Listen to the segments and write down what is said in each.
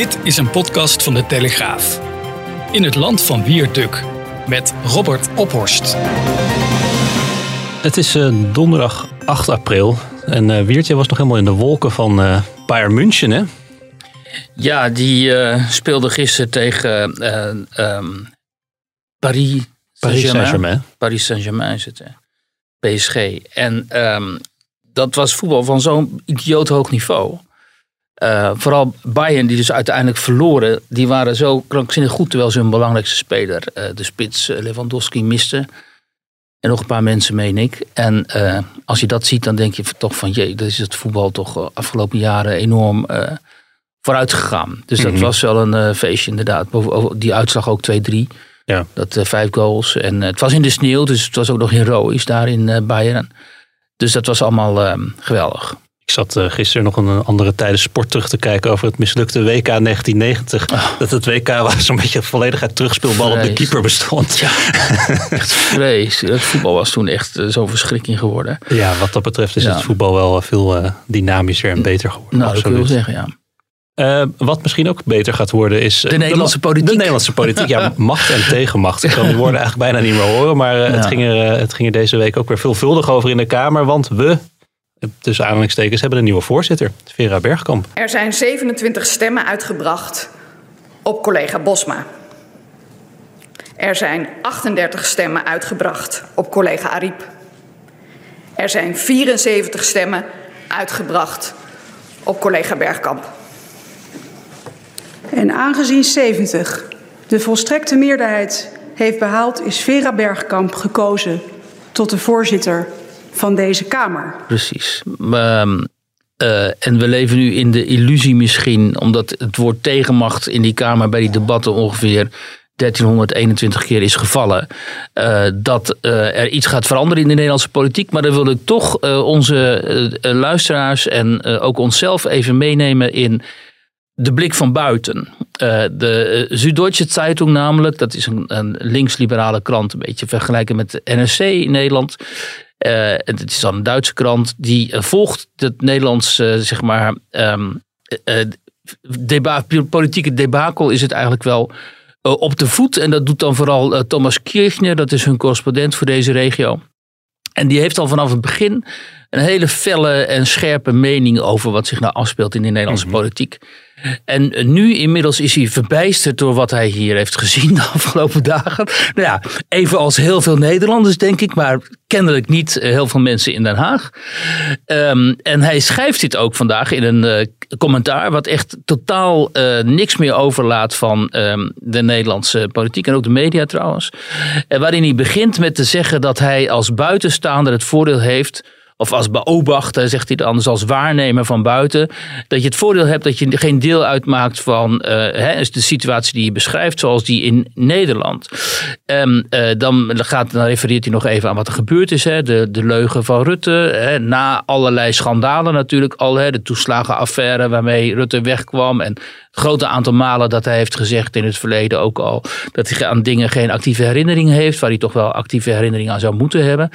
Dit is een podcast van de Telegraaf. In het land van Wierduk met Robert Ophorst. Het is uh, donderdag 8 april en uh, Wiertje was nog helemaal in de wolken van uh, Bayern München, hè? Ja, die speelde gisteren tegen um, Paris Saint-Germain. Paris Saint-Germain is het, hè? PSG. En um, dat was voetbal van zo'n idioot hoog niveau. Uh, vooral Bayern, die dus uiteindelijk verloren, die waren zo krankzinnig goed, terwijl ze hun belangrijkste speler, uh, de spits Lewandowski, misten. En nog een paar mensen, meen ik. En uh, als je dat ziet, dan denk je toch van, jee, dat is het voetbal toch afgelopen jaren enorm vooruit gegaan. Dus dat mm -hmm. was wel een feestje inderdaad. Die uitslag ook 2-3. Ja. Dat vijf goals. En het was in de sneeuw, dus het was ook nog heroïs daar in Bayern. Dus dat was allemaal geweldig. Ik zat uh, gisteren nog een andere tijden sport terug te kijken over het mislukte WK 1990. Oh. Dat het WK was zo'n beetje volledig uit terugspeelbal op de keeper bestond. Ja, echt vrees. Het voetbal was toen echt uh, zo'n verschrikking geworden. Ja, wat dat betreft is ja. het voetbal wel veel uh, dynamischer en beter geworden. Nou, dat wil ik zeggen, ja. Uh, wat misschien ook beter gaat worden is... De Nederlandse de, politiek. De Nederlandse politiek, ja. Macht en tegenmacht. Ik kan die woorden eigenlijk bijna niet meer horen. Maar uh, ja. het, ging er, het ging er deze week ook weer veelvuldig over in de Kamer. Want we, tussen aanhalingstekens, hebben een nieuwe voorzitter. Vera Bergkamp. Er zijn 27 stemmen uitgebracht op collega Bosma. Er zijn 38 stemmen uitgebracht op collega Ariep. Er zijn 74 stemmen uitgebracht op collega Bergkamp. En aangezien 70 de volstrekte meerderheid heeft behaald, is Vera Bergkamp gekozen tot de voorzitter van deze Kamer. Precies. Um, uh, en we leven nu in de illusie misschien, omdat het woord tegenmacht in die Kamer bij die debatten ongeveer 1321 keer is gevallen. Uh, dat uh, er iets gaat veranderen in de Nederlandse politiek. Maar dan wil ik toch onze luisteraars en ook onszelf even meenemen in de blik van buiten. de Süddeutsche Zeitung namelijk, dat is een, een links-liberale krant, een beetje vergelijken met de NRC in Nederland. Uh, het is dan een Duitse krant die uh, volgt het Nederlandse, uh, zeg maar, um, deba politieke debakel is het eigenlijk wel op de voet. En dat doet dan vooral Thomas Kirchner, dat is hun correspondent voor deze regio. En die heeft al vanaf het begin een hele felle en scherpe mening over wat zich nou afspeelt in de Nederlandse mm -hmm. politiek. En nu inmiddels is hij verbijsterd door wat hij hier heeft gezien de afgelopen dagen. Nou ja, even als heel veel Nederlanders denk ik, maar kennelijk niet heel veel mensen in Den Haag. Um, en hij schrijft dit ook vandaag in een uh, commentaar wat echt totaal uh, niks meer overlaat van um, de Nederlandse politiek en ook de media trouwens. En waarin hij begint met te zeggen dat hij als buitenstaander het voordeel heeft of als beobachter, zegt hij dan, dus als waarnemer van buiten, dat je het voordeel hebt dat je geen deel uitmaakt van uh, hè, de situatie die je beschrijft, zoals die in Nederland. Um, dan, gaat, dan refereert hij nog even aan wat er gebeurd is, hè, de, de leugen van Rutte, hè, na allerlei schandalen natuurlijk al, hè, de toeslagenaffaire waarmee Rutte wegkwam en het grote aantal malen dat hij heeft gezegd in het verleden ook al dat hij aan dingen geen actieve herinnering heeft, waar hij toch wel actieve herinnering aan zou moeten hebben.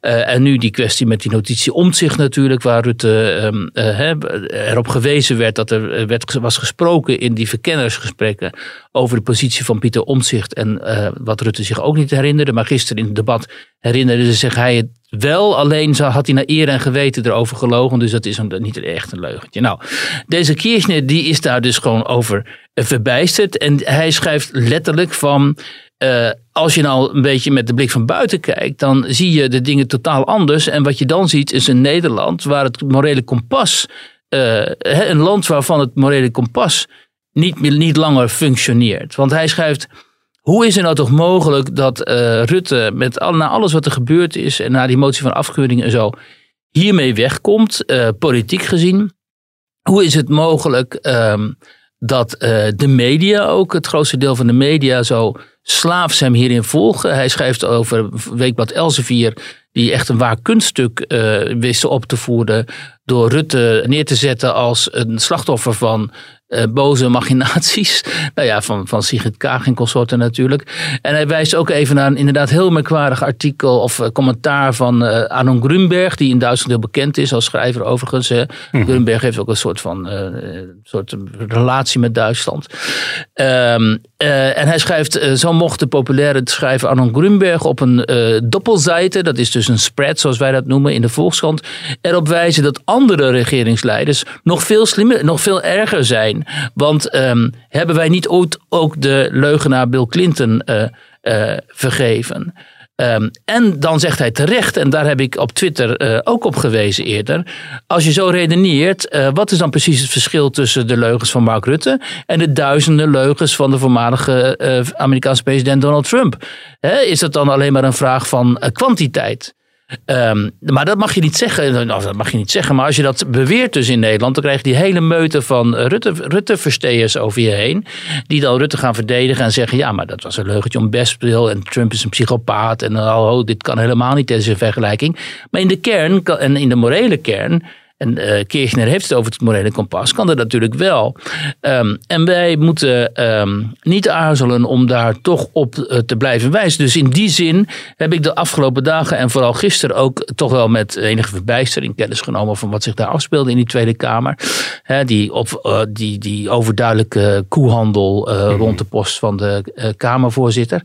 Uh, en nu die kwestie met die notitie omzicht natuurlijk, waar Rutte um, uh, erop gewezen werd dat er werd, was gesproken in die verkennersgesprekken over de positie van Pieter Omzicht en uh, wat Rutte zich ook niet herinnerde. Maar gisteren in het debat herinnerde zich hij het wel, alleen had hij naar eer en geweten erover gelogen. Dus dat is een, niet echt een leugentje. Nou, deze Kirchner die is daar dus gewoon over verbijsterd. En hij schrijft letterlijk van... Uh, als je nou een beetje met de blik van buiten kijkt, dan zie je de dingen totaal anders. En wat je dan ziet is een Nederland waar het morele kompas, uh, een land waarvan het morele kompas niet, niet langer functioneert. Want hij schrijft, hoe is het nou toch mogelijk dat uh, Rutte met al, na alles wat er gebeurd is en na die motie van afkeuring en zo hiermee wegkomt, politiek gezien? Hoe is het mogelijk um, dat de media ook, het grootste deel van de media, zo slaafs hem hierin volgen? Hij schrijft over Weekblad Elsevier, die echt een waar kunststuk uh, wist op te voeren door Rutte neer te zetten als een slachtoffer van uh, boze machinaties. Nou ja, van, van Sigrid Kaag en consorten natuurlijk. En hij wijst ook even naar een inderdaad heel merkwaardig artikel of uh, commentaar van uh, Arnon Grunberg, die in Duitsland heel bekend is als schrijver overigens. Mm -hmm. Grunberg heeft ook een soort van soort relatie met Duitsland. Um, en hij schrijft, zo mocht de populaire schrijver Arnon Grunberg op een doppelzijde, dat is dus een spread zoals wij dat noemen in de Volkskrant, erop wijzen dat andere regeringsleiders nog veel slimmer, nog veel erger zijn want um, hebben wij niet ooit ook de leugenaar Bill Clinton uh, uh, vergeven? Um, en dan zegt hij terecht, en daar heb ik op Twitter uh, ook op gewezen eerder. Als je zo redeneert, uh, wat is dan precies het verschil tussen de leugens van Mark Rutte en de duizenden leugens van de voormalige uh, Amerikaanse president Donald Trump? Is dat dan alleen maar een vraag van kwantiteit? Um, maar dat mag je niet zeggen. Nou, dat mag je niet zeggen. Maar als je dat beweert dus in Nederland, dan krijg je die hele meute van Rutte, Rutte-versteers over je heen. Die dan Rutte gaan verdedigen en zeggen: ja, maar dat was een leugentje om bestbril. En Trump is een psychopaat. En oh, dit kan helemaal niet deze vergelijking. Maar in de kern en in de morele kern en uh, Kirchner heeft het over het morele kompas, kan dat natuurlijk wel. Um, en wij moeten um, niet aarzelen om daar toch op uh, te blijven wijzen. Dus in die zin heb ik de afgelopen dagen en vooral gisteren ook toch wel met enige verbijstering kennis genomen van wat zich daar afspeelde in die Tweede Kamer. He, die, op, uh, die, die overduidelijke koehandel mm. rond de post van de Kamervoorzitter.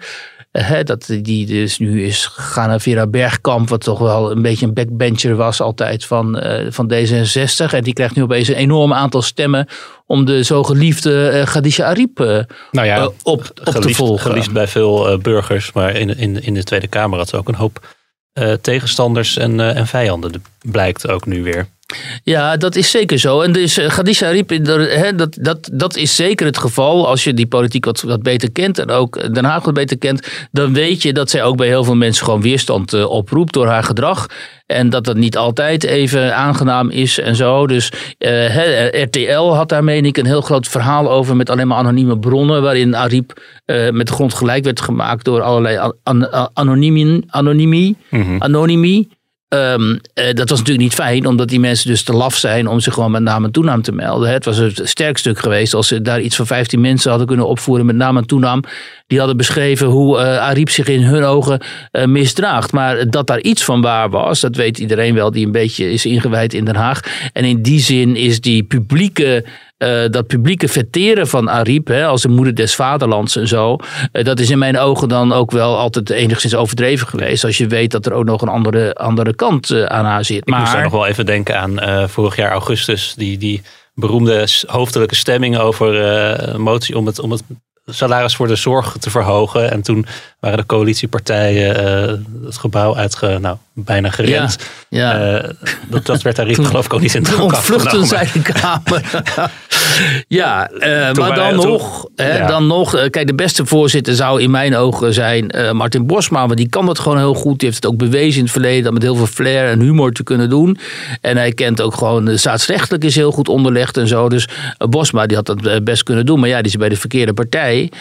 Hè, dat die dus nu is gegaan naar Vera Bergkamp, wat toch wel een beetje een backbencher was altijd van, uh, van D66. En die krijgt nu opeens een enorm aantal stemmen om de zo geliefde uh, Khadija Ariep uh, nou ja, op, op geliefd, te volgen. Geliefd bij veel burgers, maar in, in, in de Tweede Kamer had ze ook een hoop tegenstanders en, en vijanden. Dat blijkt ook nu weer. Ja, dat is zeker zo. En dus Khadija Ariep, dat, dat, dat is zeker het geval. Als je die politiek wat, wat beter kent en ook Den Haag wat beter kent, dan weet je dat zij ook bij heel veel mensen gewoon weerstand uh, oproept door haar gedrag. En dat dat niet altijd even aangenaam is en zo. Dus uh, RTL had daar, meen ik, een heel groot verhaal over met alleen maar anonieme bronnen. Waarin Ariep uh, met de grond gelijk werd gemaakt door allerlei an an mm -hmm. anonymie Um, uh, dat was natuurlijk niet fijn, omdat die mensen dus te laf zijn om zich gewoon met naam en toenaam te melden. Het was een sterk stuk geweest als ze daar iets van 15 mensen hadden kunnen opvoeren met naam en toenaam. Die hadden beschreven hoe uh, Ariep zich in hun ogen uh, misdraagt. Maar dat daar iets van waar was, dat weet iedereen wel die een beetje is ingewijd in Den Haag. En in die zin is die publieke uh, dat publieke verteren van Ariep, hè, als de moeder des vaderlands en zo, uh, dat is in mijn ogen dan ook wel altijd enigszins overdreven geweest. Als je weet dat er ook nog een andere, andere kant uh, aan haar zit. Ik maar... moest daar nog wel even denken aan vorig jaar augustus, die, die beroemde hoofdelijke stemming over een motie om het, om het salaris voor de zorg te verhogen. En toen waren de coalitiepartijen uh, het gebouw uitge, nou, bijna gerend. Ja, ja. Uh, dat, dat werd daar geloof ik ook niet in ontvluchten zij de Kamer. ja, uh, maar dan nog, hè, ja. dan nog kijk, de beste voorzitter zou in mijn ogen zijn Martin Bosma. Want die kan dat gewoon heel goed. Die heeft het ook bewezen in het verleden dat met heel veel flair en humor te kunnen doen. En hij kent ook gewoon, de staatsrechtelijk is heel goed onderlegd en zo. Dus Bosma die had dat best kunnen doen. Maar ja, die is bij de verkeerde partij.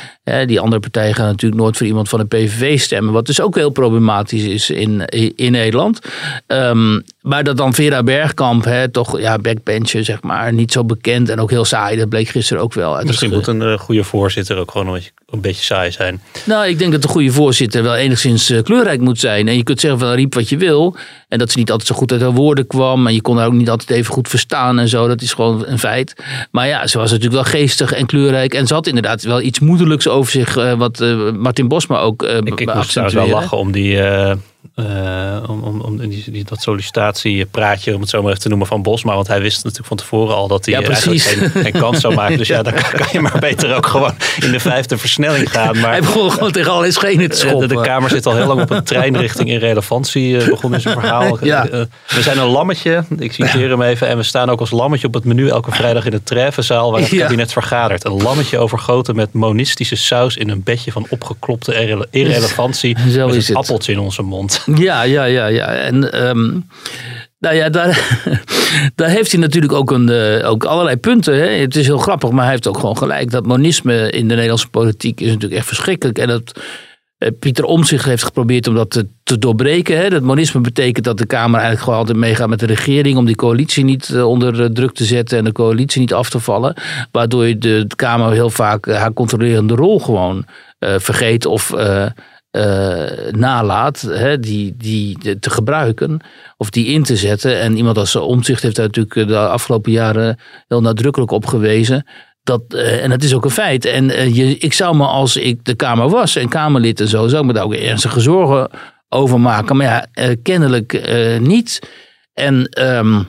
die andere partijen gaan natuurlijk nooit voor iemand van de PVV stemmen. Wat dus ook heel problematisch is in, in Nederland. Um, maar dat dan Vera Bergkamp, hè, toch ja, backbencher, zeg maar, niet zo bekend en ook heel saai. Dat bleek gisteren ook wel. Misschien moet een uh, goede voorzitter ook gewoon een beetje, een beetje saai zijn. Nou, ik denk dat de goede voorzitter wel enigszins uh, kleurrijk moet zijn. En je kunt zeggen van riep wat je wil. En dat ze niet altijd zo goed uit haar woorden kwam. En je kon haar ook niet altijd even goed verstaan en zo. Dat is gewoon een feit. Maar ja, ze was natuurlijk wel geestig en kleurrijk. En ze had inderdaad wel iets moederlijks over zich. Uh, wat Martin Bosma ook uh, Ik, ik moest trouwens wel lachen om die uh, om, om, om die, die, dat sollicitatiepraatje, om het zo maar even te noemen, van Bosma. Want hij wist natuurlijk van tevoren al dat hij ja, eigenlijk geen, geen, kans zou maken. Dus ja, dan kan je maar beter ook gewoon in de vijfde versnelling gaan. Maar, hij begon gewoon tegen alle schenen te schoppen. De, de, Kamer zit al heel lang op een treinrichting in relevantie, uh, begon in zijn verhaal. Ja. We zijn een lammetje, ik citeer hem even, en we staan ook als lammetje op het menu elke vrijdag in de treffenzaal waar het ja. kabinet vergadert. Een lammetje overgoten met monistische saus in een bedje van opgeklopte irrelevantie. Zo met een appeltje in onze mond. Ja, ja, ja, ja. En um, nou ja, daar, daar heeft hij natuurlijk ook, een, uh, ook allerlei punten. Hè. Het is heel grappig, maar hij heeft ook gewoon gelijk. Dat monisme in de Nederlandse politiek is natuurlijk echt verschrikkelijk. En dat uh, Pieter Omtzigt heeft geprobeerd om dat te, doorbreken. Hè. Dat monisme betekent dat de Kamer eigenlijk gewoon altijd meegaat met de regering. Om die coalitie niet uh, onder druk te zetten en de coalitie niet af te vallen. Waardoor je de, Kamer heel vaak haar controlerende rol gewoon vergeet of nalaat, hè, die, die te gebruiken of die in te zetten. En iemand als Omzicht heeft daar natuurlijk de afgelopen jaren heel nadrukkelijk op gewezen. Dat, uh, en dat is ook een feit. En uh, je, ik zou me als ik de Kamer was en Kamerlid en zo, zou ik me daar ook ernstige zorgen over maken. Maar ja, kennelijk niet. En um,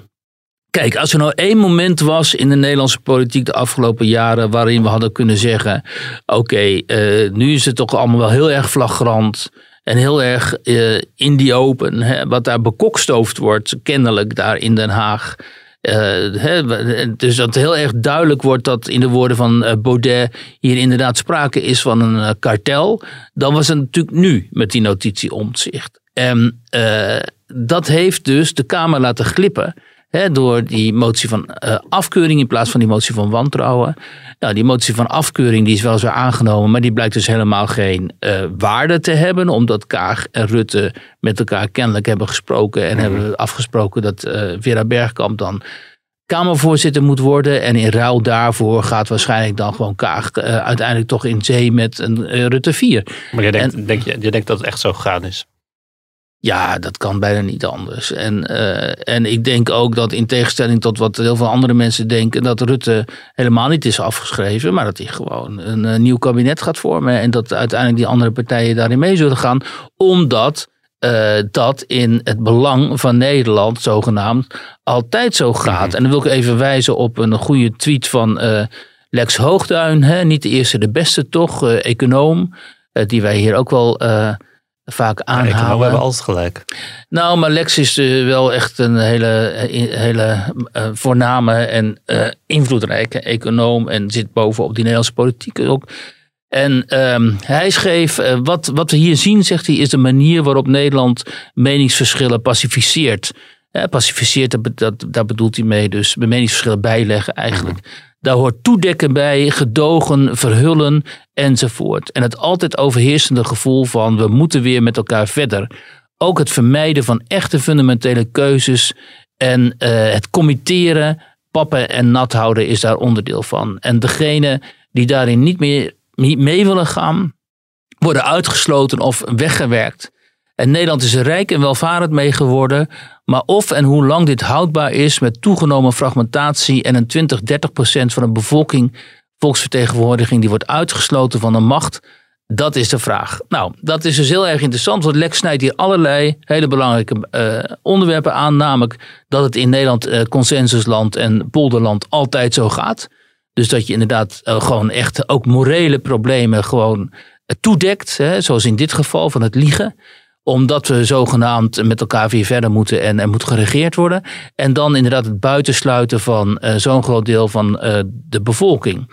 Kijk, als er nou één moment was in de Nederlandse politiek de afgelopen jaren waarin we hadden kunnen zeggen: oké, uh, nu is het toch allemaal wel heel erg flagrant en heel erg uh, in die open, hè, wat daar bekokstoofd wordt, kennelijk daar in Den Haag. Hè, dus dat heel erg duidelijk wordt dat in de woorden van Baudet hier inderdaad sprake is van een kartel. Dan was het natuurlijk nu met die notitie omzicht. En dat heeft dus de Kamer laten glippen door die motie van uh, afkeuring in plaats van die motie van wantrouwen. Nou, die motie van afkeuring die is wel zo aangenomen, maar die blijkt dus helemaal geen uh, waarde te hebben. Omdat Kaag en Rutte met elkaar kennelijk hebben gesproken en hebben afgesproken dat uh, Vera Bergkamp dan Kamervoorzitter moet worden. En in ruil daarvoor gaat waarschijnlijk dan gewoon Kaag uiteindelijk toch in zee met een Rutte 4. Maar je denkt, denk, je, je denkt dat het echt zo gegaan is? Ja, dat kan bijna niet anders. En, uh, en ik denk ook dat in tegenstelling tot wat heel veel andere mensen denken, dat Rutte helemaal niet is afgeschreven, maar dat hij gewoon een, een nieuw kabinet gaat vormen. En dat uiteindelijk die andere partijen daarin mee zullen gaan, omdat uh, dat in het belang van Nederland zogenaamd altijd zo gaat. Mhm. En dan wil ik even wijzen op een goede tweet van Lex Hoogduin, hè, niet de eerste, de beste toch, econoom, die wij hier ook wel vaak aanhalen. Ja, we hebben altijd gelijk. Nou, maar Lex is uh, wel echt een hele, hele uh, voorname en uh, invloedrijke econoom. En zit bovenop die Nederlandse politiek ook. En um, hij schreef, wat, wat we hier zien, zegt hij, is de manier waarop Nederland meningsverschillen pacificeert. pacificeert, dat, dat, daar bedoelt hij mee, dus meningsverschillen bijleggen eigenlijk. Mhm. Daar hoort toedekken bij, gedogen, verhullen enzovoort. En het altijd overheersende gevoel van we moeten weer met elkaar verder. Ook het vermijden van echte fundamentele keuzes en uh, het committeren, pappen en nat houden is daar onderdeel van. En degene die daarin niet meer niet mee willen gaan, worden uitgesloten of weggewerkt. En Nederland is er rijk en welvarend mee geworden. Maar of en hoe lang dit houdbaar is met toegenomen fragmentatie en een 20, 30 procent van de bevolking, volksvertegenwoordiging, die wordt uitgesloten van de macht, dat is de vraag. Nou, dat is dus heel erg interessant, want Lex snijdt hier allerlei hele belangrijke uh, onderwerpen aan. Namelijk dat het in Nederland uh, consensusland en polderland altijd zo gaat. Dus dat je inderdaad uh, gewoon echt ook morele problemen gewoon toedekt. Hè, zoals in dit geval van het liegen omdat we zogenaamd met elkaar weer verder moeten en er moet geregeerd worden. En dan inderdaad het buitensluiten van uh, zo'n groot deel van uh, de bevolking.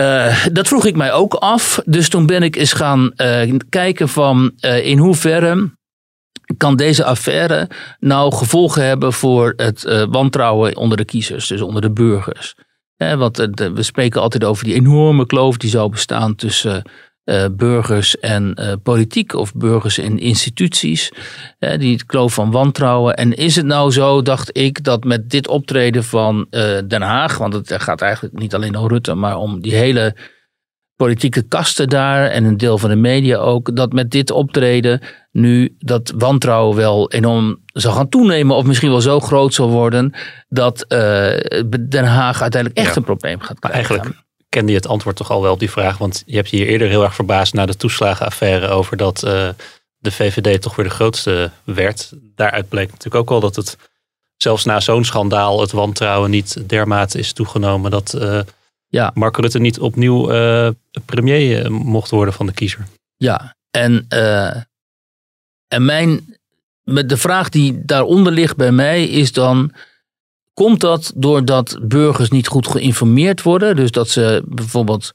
Uh, dat vroeg ik mij ook af. Dus toen ben ik eens gaan kijken van in hoeverre kan deze affaire nou gevolgen hebben voor het wantrouwen onder de kiezers, dus onder de burgers. want we spreken altijd over die enorme kloof die zou bestaan tussen uh, burgers en uh, politiek of burgers en instituties. Uh, die kloof van wantrouwen. En is het nou zo, dacht ik, dat met dit optreden van Den Haag, want het gaat eigenlijk niet alleen om Rutte, maar om die hele politieke kasten daar en een deel van de media ook, dat met dit optreden nu dat wantrouwen wel enorm zal gaan toenemen of misschien wel zo groot zal worden dat Den Haag uiteindelijk echt een probleem gaat krijgen. Eigenlijk kende je het antwoord toch al wel op die vraag. Want je hebt je hier eerder heel erg verbaasd naar de toeslagenaffaire over dat uh, de VVD toch weer de grootste werd. Daaruit bleek natuurlijk ook al dat het zelfs na zo'n schandaal het wantrouwen niet dermate is toegenomen dat uh, ja. Mark Rutte niet opnieuw uh, premier mocht worden van de kiezer. Ja, en, en mijn, met de vraag die daaronder ligt bij mij is dan Komt dat doordat burgers niet goed geïnformeerd worden? Dus dat ze bijvoorbeeld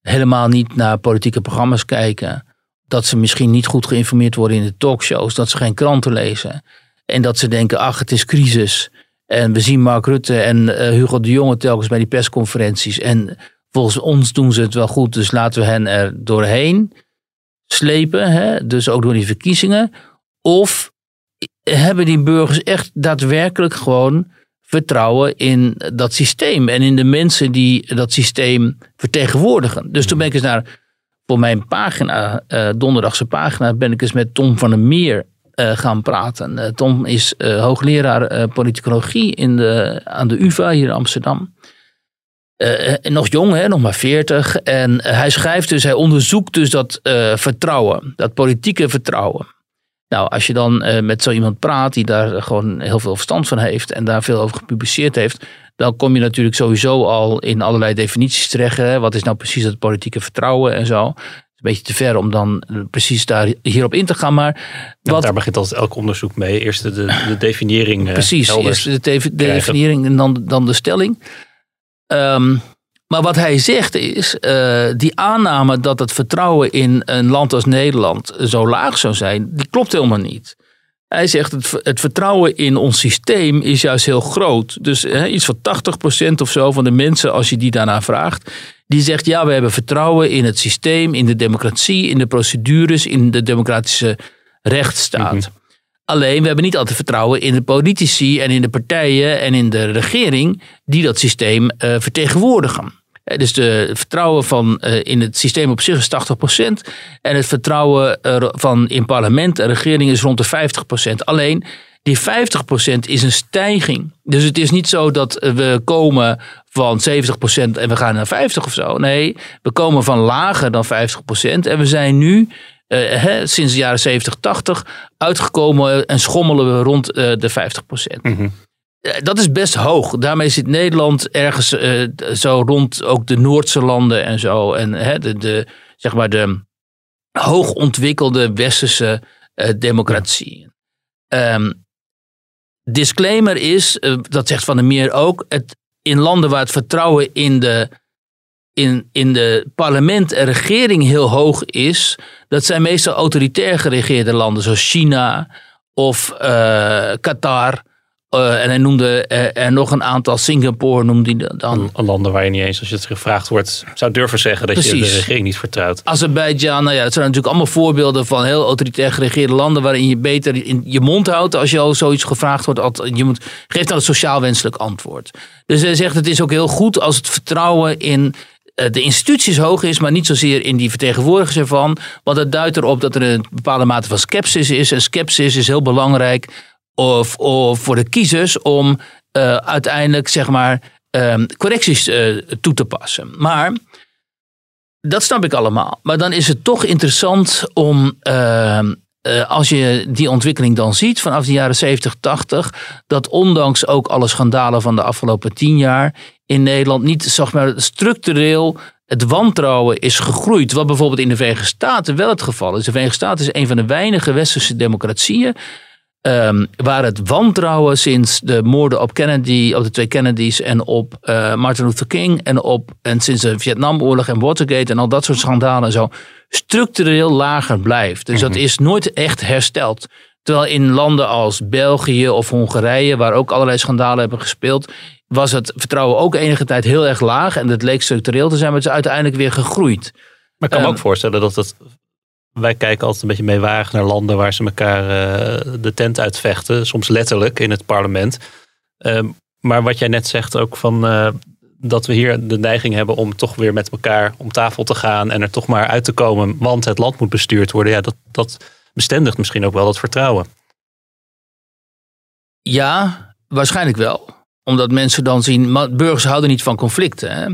helemaal niet naar politieke programma's kijken. Dat ze misschien niet goed geïnformeerd worden in de talkshows. Dat ze geen kranten lezen. En dat ze denken, ach het is crisis. En we zien Mark Rutte en eh, Hugo de Jonge telkens bij die persconferenties. En volgens ons doen ze het wel goed, dus laten we hen er doorheen slepen. Hè? Dus ook door die verkiezingen. Of hebben die burgers echt daadwerkelijk gewoon vertrouwen in dat systeem en in de mensen die dat systeem vertegenwoordigen. Dus toen ben ik eens naar, voor mijn pagina, uh, donderdagse pagina, ben ik eens met Tom van der Meer uh, gaan praten. Uh, Tom is hoogleraar politicologie in de, aan de UvA hier in Amsterdam. nog jong, hè, nog maar 40. En hij schrijft dus, hij onderzoekt dus dat vertrouwen, dat politieke vertrouwen. Nou, als je dan uh, met zo iemand praat die daar gewoon heel veel verstand van heeft en daar veel over gepubliceerd heeft, dan kom je natuurlijk sowieso al in allerlei definities terecht. Hè? Wat is nou precies het politieke vertrouwen en zo? Een beetje te ver om dan precies daar hierop in te gaan. Maar wat, daar begint altijd elk onderzoek mee. Eerst de, de definiëring. Uh, precies, eerst de, de definiëring en dan, dan de stelling. Um, maar wat hij zegt is, uh, die aanname dat het vertrouwen in een land als Nederland zo laag zou zijn, die klopt helemaal niet. Hij zegt het, het vertrouwen in ons systeem is juist heel groot. Dus iets van 80% of zo van de mensen, als je die daarna vraagt, die zegt ja, we hebben vertrouwen in het systeem, in de democratie, in de procedures, in de democratische rechtsstaat. Mhm. Alleen we hebben niet altijd vertrouwen in de politici en in de partijen en in de regering die dat systeem uh, vertegenwoordigen. Eh, dus de vertrouwen van, uh, in het systeem op zich is 80%. En het vertrouwen van in parlement en regering is rond de 50%. Alleen die 50% is een stijging. Dus het is niet zo dat we komen van 70% en we gaan naar 50 of zo. Nee, we komen van lager dan 50%. En we zijn nu hè, sinds de jaren 70, 80 uitgekomen en schommelen we rond de 50%. Mm eh, dat is best hoog. Daarmee zit Nederland ergens zo rond ook de Noordse landen en zo. En hè, de, de, zeg maar de hoogontwikkelde westerse uh, democratie. Um, disclaimer is, dat zegt Van der Meer ook, het, in landen waar het vertrouwen in de, in, in de parlement en regering heel hoog is, dat zijn meestal autoritair geregeerde landen zoals China of Qatar. Uh, en hij noemde er nog een aantal, Singapore noemde hij dan. Landen waar je niet eens, als je het gevraagd wordt, zou durven zeggen dat je de regering niet vertrouwt. Azerbeidzjan, nou ja, dat zijn natuurlijk allemaal voorbeelden van heel autoritair geregeerde landen waarin je beter in je mond houdt als je al zoiets gevraagd wordt. Je moet, geeft dan een sociaal wenselijk antwoord. Dus hij zegt het is ook heel goed als het vertrouwen in eh, de instituties hoog is, maar niet zozeer in die vertegenwoordigers ervan. Want het duidt erop dat er een bepaalde mate van sceptisch is. En sceptisch is heel belangrijk of, of voor de kiezers om uh, uiteindelijk zeg maar uh, correcties uh, toe te passen. Maar dat snap ik allemaal. Maar dan is het toch interessant om ehm, uh, als je die ontwikkeling dan ziet vanaf de jaren 70, 80, dat ondanks ook alle schandalen van de afgelopen tien jaar in Nederland niet zeg maar, structureel het wantrouwen is gegroeid. Wat bijvoorbeeld in de Verenigde Staten wel het geval is. De Verenigde Staten is een van de weinige westerse democratieën Um, waar het wantrouwen sinds de moorden op Kennedy, op de twee Kennedys en op uh, Martin Luther King en, op, en sinds de Vietnamoorlog en Watergate en al dat soort schandalen en zo, structureel lager blijft. Dus dat mhm. is nooit echt hersteld. Terwijl in landen als België of Hongarije, waar ook allerlei schandalen hebben gespeeld, was het vertrouwen ook enige tijd heel erg laag. En dat leek structureel te zijn, maar het is uiteindelijk weer gegroeid. Maar ik kan me ook ehm, voorstellen dat het wij kijken altijd een beetje meewarig naar landen waar ze elkaar uh, de tent uitvechten. Soms letterlijk in het parlement. Uh, maar wat jij net zegt ook van uh, dat we hier de neiging hebben om toch weer met elkaar om tafel te gaan en er toch maar uit te komen, want het land moet bestuurd worden. Ja, dat, dat bestendigt misschien ook wel dat vertrouwen. Ja, waarschijnlijk wel. Omdat mensen dan zien, burgers houden niet van conflicten. Hè?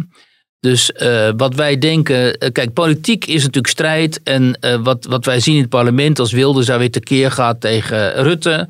Dus uh, wat wij denken, uh, kijk, politiek is natuurlijk strijd. En uh, wat, wat wij zien in het parlement, als Wilders daar weer tekeer gaat tegen Rutte.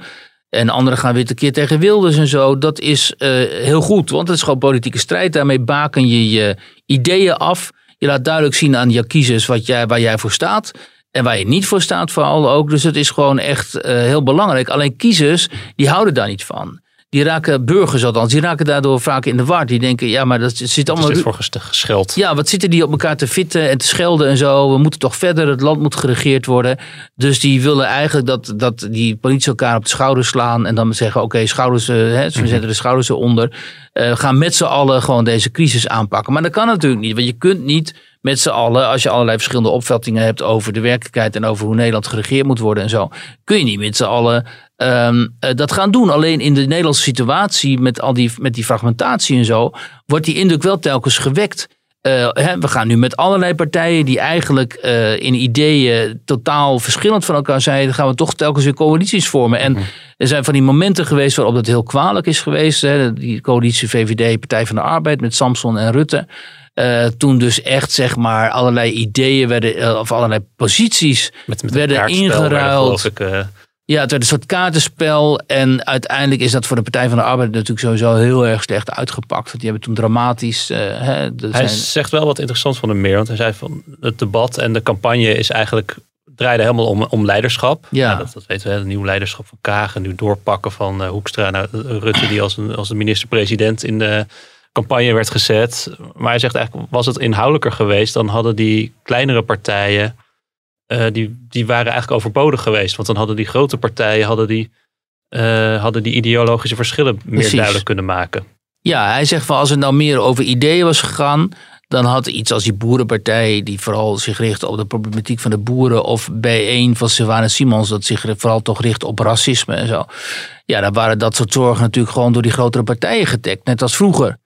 En anderen gaan weer tekeer tegen Wilders en zo. Dat is heel goed, want het is gewoon politieke strijd. Daarmee baken je je ideeën af. Je laat duidelijk zien aan je kiezers wat jij, waar jij voor staat. En waar je niet voor staat, vooral ook. Dus het is gewoon echt heel belangrijk. Alleen kiezers, die houden daar niet van die raken burgers althans, die raken daardoor vaak in de war. Die denken, ja, maar dat zit allemaal... Wat is voor gescheld? Ja, wat zitten die op elkaar te fitten en te schelden en zo. We moeten toch verder, het land moet geregeerd worden. Dus die willen eigenlijk dat, dat die politie elkaar op de schouders slaan en dan zeggen, oké, schouders, uh, hè, we zetten de schouders eronder. Uh, gaan met z'n allen gewoon deze crisis aanpakken. Maar dat kan natuurlijk niet, want je kunt niet met z'n allen, als je allerlei verschillende opvattingen hebt over de werkelijkheid en over hoe Nederland geregeerd moet worden en zo, kun je niet met z'n allen um, dat gaan doen. Alleen in de Nederlandse situatie met al die, met die fragmentatie en zo, wordt die indruk wel telkens gewekt. Uh, hè, we gaan nu met allerlei partijen die eigenlijk uh, in ideeën totaal verschillend van elkaar zijn, dan gaan we toch telkens weer coalities vormen. En er zijn van die momenten geweest waarop dat heel kwalijk is geweest. Hè, die coalitie VVD, Partij van de Arbeid met Samson en Rutte. Uh, toen dus echt zeg maar allerlei ideeën werden, of allerlei posities met, met werden ingeruild. Ik, ja, het werd een soort kaartenspel. En uiteindelijk is dat voor de Partij van de Arbeid natuurlijk sowieso heel erg slecht uitgepakt. Want die hebben toen dramatisch. Uh, hè, hij zijn... zegt wel wat interessants van de meer. Want hij zei van het debat en de campagne is eigenlijk draaide helemaal om, om leiderschap. Ja. dat, dat weten we, het nieuwe leiderschap van Kagen. Nu doorpakken van uh, Hoekstra naar Rutte, die als, een, als de minister-president in de campagne werd gezet. Maar hij zegt eigenlijk, was het inhoudelijker geweest, dan hadden die kleinere partijen uh, die, die waren eigenlijk overbodig geweest. Want dan hadden die grote partijen hadden die, uh, hadden die ideologische verschillen meer duidelijk kunnen maken. Ja, hij zegt van als het nou meer over ideeën was gegaan, dan had iets als die boerenpartij, die vooral zich richt op de problematiek van de boeren, of B1 van Sylvana Simons, dat zich vooral toch richt op racisme en zo. Ja, dan waren dat soort zorgen natuurlijk gewoon door die grotere partijen getekt, net als vroeger